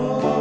Oh.